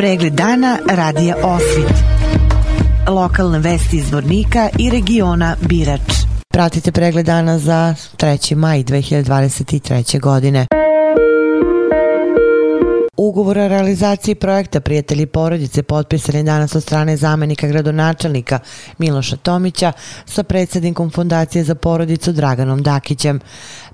Pregled dana radija Osvit. Lokalne vesti iz Vornika i regiona Birač. Pratite pregled dana za 3. maj 2023. godine. Ugovor o realizaciji projekta Prijatelji porodice potpisan je danas od strane zamenika gradonačelnika Miloša Tomića sa predsednikom Fondacije za porodicu Draganom Dakićem.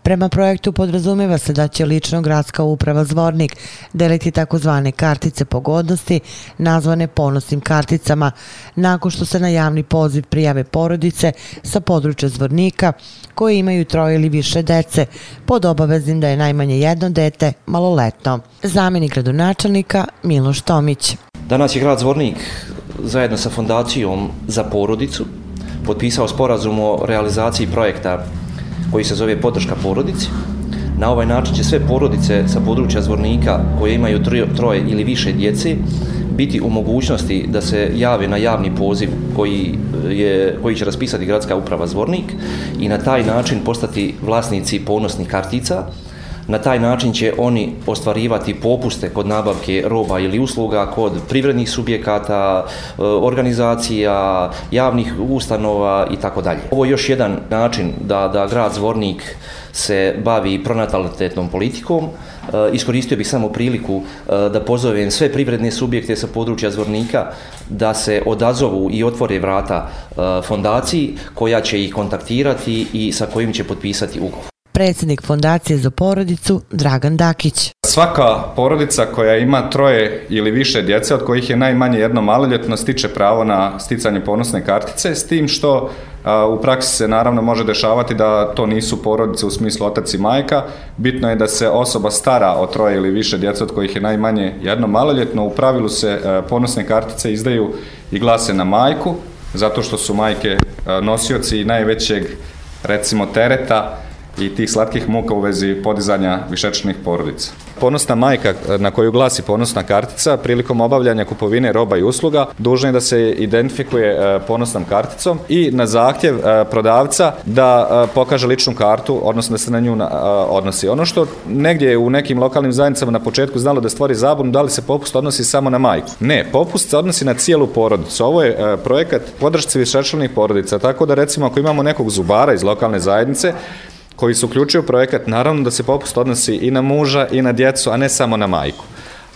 Prema projektu podrazumeva se da će lično gradska uprava Zvornik deliti takozvane kartice pogodnosti nazvane ponosnim karticama nakon što se na javni poziv prijave porodice sa područja Zvornika koji imaju troje ili više dece pod obaveznim da je najmanje jedno dete maloletno. Zamenik gradonačelnika Miloš Tomić. Danas je grad Zvornik zajedno sa Fondacijom za porodicu potpisao sporazum o realizaciji projekta koji se zove podrška porodici. Na ovaj način će sve porodice sa područja Zvornika koje imaju troje ili više djece biti u mogućnosti da se jave na javni poziv koji, je, koji će raspisati gradska uprava Zvornik i na taj način postati vlasnici ponosnih kartica Na taj način će oni ostvarivati popuste kod nabavke roba ili usluga kod privrednih subjekata, e, organizacija, javnih ustanova i tako dalje. Ovo je još jedan način da, da grad Zvornik se bavi pronatalitetnom politikom. E, iskoristio bih samo priliku e, da pozovem sve privredne subjekte sa područja Zvornika da se odazovu i otvore vrata fondaciji koja će ih kontaktirati i sa kojim će potpisati ugovor predsednik Fondacije za porodicu Dragan Dakić. Svaka porodica koja ima troje ili više djece, od kojih je najmanje jedno maloljetno, stiče pravo na sticanje ponosne kartice, s tim što a, u praksi se naravno može dešavati da to nisu porodice u smislu otac i majka. Bitno je da se osoba stara o troje ili više djece, od kojih je najmanje jedno maloljetno. U pravilu se a, ponosne kartice izdaju i glase na majku, zato što su majke nosioci najvećeg recimo tereta i tih slatkih muka u vezi podizanja višečnih porodica. Ponosna majka na koju glasi ponosna kartica prilikom obavljanja kupovine roba i usluga dužna je da se identifikuje e, ponosnom karticom i na zahtjev e, prodavca da e, pokaže ličnu kartu, odnosno da se na nju odnosi. Ono što negdje u nekim lokalnim zajednicama na početku znalo da stvori zabunu da li se popust odnosi samo na majku. Ne, popust se odnosi na cijelu porodicu. Ovo je projekat podršci višečlanih porodica, tako da recimo ako imamo nekog zubara iz lokalne zajednice, koji se uključio u projekat, naravno da se popust odnosi i na muža i na djecu, a ne samo na majku.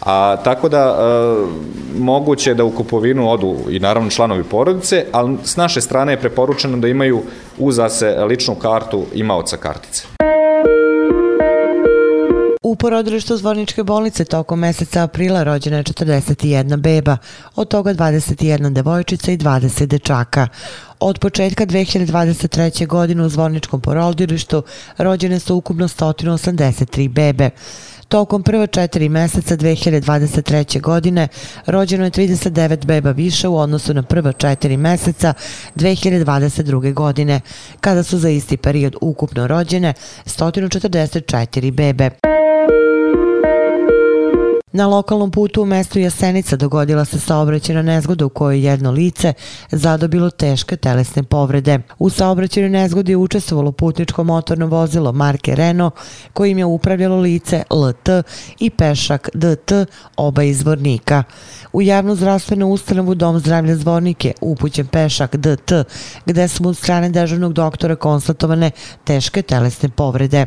A tako da e, moguće da u kupovinu odu i naravno članovi porodice, ali s naše strane je preporučeno da imaju uza se ličnu kartu imaoca kartice. U porodilištu Zvorničke bolnice tokom meseca aprila rođena je 41 beba, od toga 21 devojčica i 20 dečaka. Od početka 2023. godine u Zvorničkom porodilištu rođene su ukupno 183 bebe. Tokom prva četiri meseca 2023. godine rođeno je 39 beba više u odnosu na prva četiri meseca 2022. godine, kada su za isti period ukupno rođene 144 bebe. Na lokalnom putu u mestu Jasenica dogodila se saobraćena nezgoda u kojoj jedno lice zadobilo teške telesne povrede. U saobraćenoj nezgodi je učestvovalo putničko motorno vozilo marke Renault kojim je upravljalo lice LT i pešak DT oba izvornika. U javnu zdravstvenu ustanovu Dom zdravlja Zvornike upućen pešak DT gde su od strane dežavnog doktora konstatovane teške telesne povrede.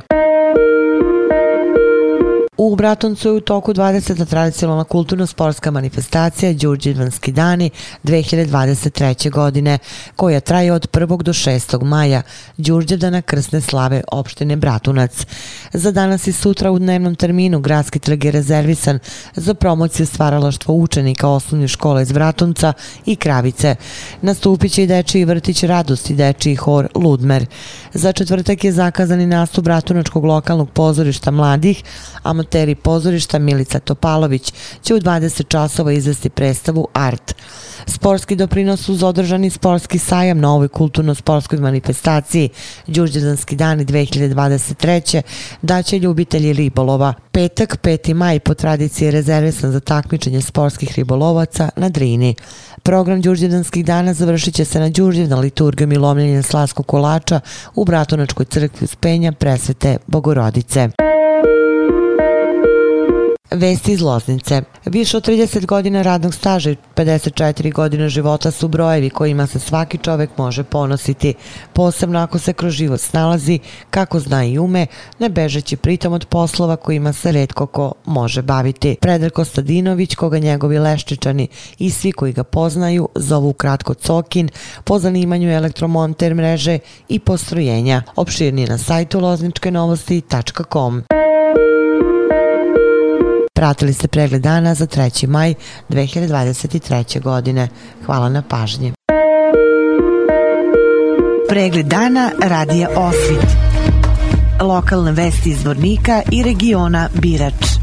U Bratoncu je u toku 20. tradicionalna kulturno-sportska manifestacija Đurđevanski dani 2023. godine, koja traje od 1. do 6. maja, Đurđevdana krsne slave opštine Bratunac. Za danas i sutra u dnevnom terminu gradski trg je rezervisan za promociju stvaralaštva učenika osnovne škole iz Bratunca i Kravice. Nastupit će i dečiji vrtić Radost i dečiji hor Ludmer. Za četvrtak je zakazani nastup Bratunačkog lokalnog pozorišta mladih, amateri pozorišta Milica Topalović će u 20 časova izvesti predstavu Art. Sportski doprinos uz održani sportski sajam na ovoj kulturno-sportskoj manifestaciji Đurđedanski dani 2023. daće ljubitelji ribolova. Petak, 5. maj po tradiciji je rezervisan za takmičenje sportskih ribolovaca na Drini. Program Đurđedanskih dana završit će se na Đurđevna liturgijom i lomljenjem slaskog kolača u Bratunačkoj crkvi Uspenja presvete Bogorodice. Vesti iz Loznice. Više od 30 godina radnog staža i 54 godine života su brojevi kojima se svaki čovek može ponositi, posebno ako se kroz život snalazi kako zna i ume, ne bežeći pritom od poslova kojima se redko ko može baviti. Predrag Kostadinović, koga njegovi leščičani i svi koji ga poznaju zovu kratko Cokin, po zanimanju elektromonter mreže i postrojenja. Opširnije na sajtu lozničke novosti.com. Pratili ste pregled dana za 3. maj 2023. godine. Hvala na pažnji. Pregled dana radija Osvit. Lokalne vesti iz Vornika i regiona Birač.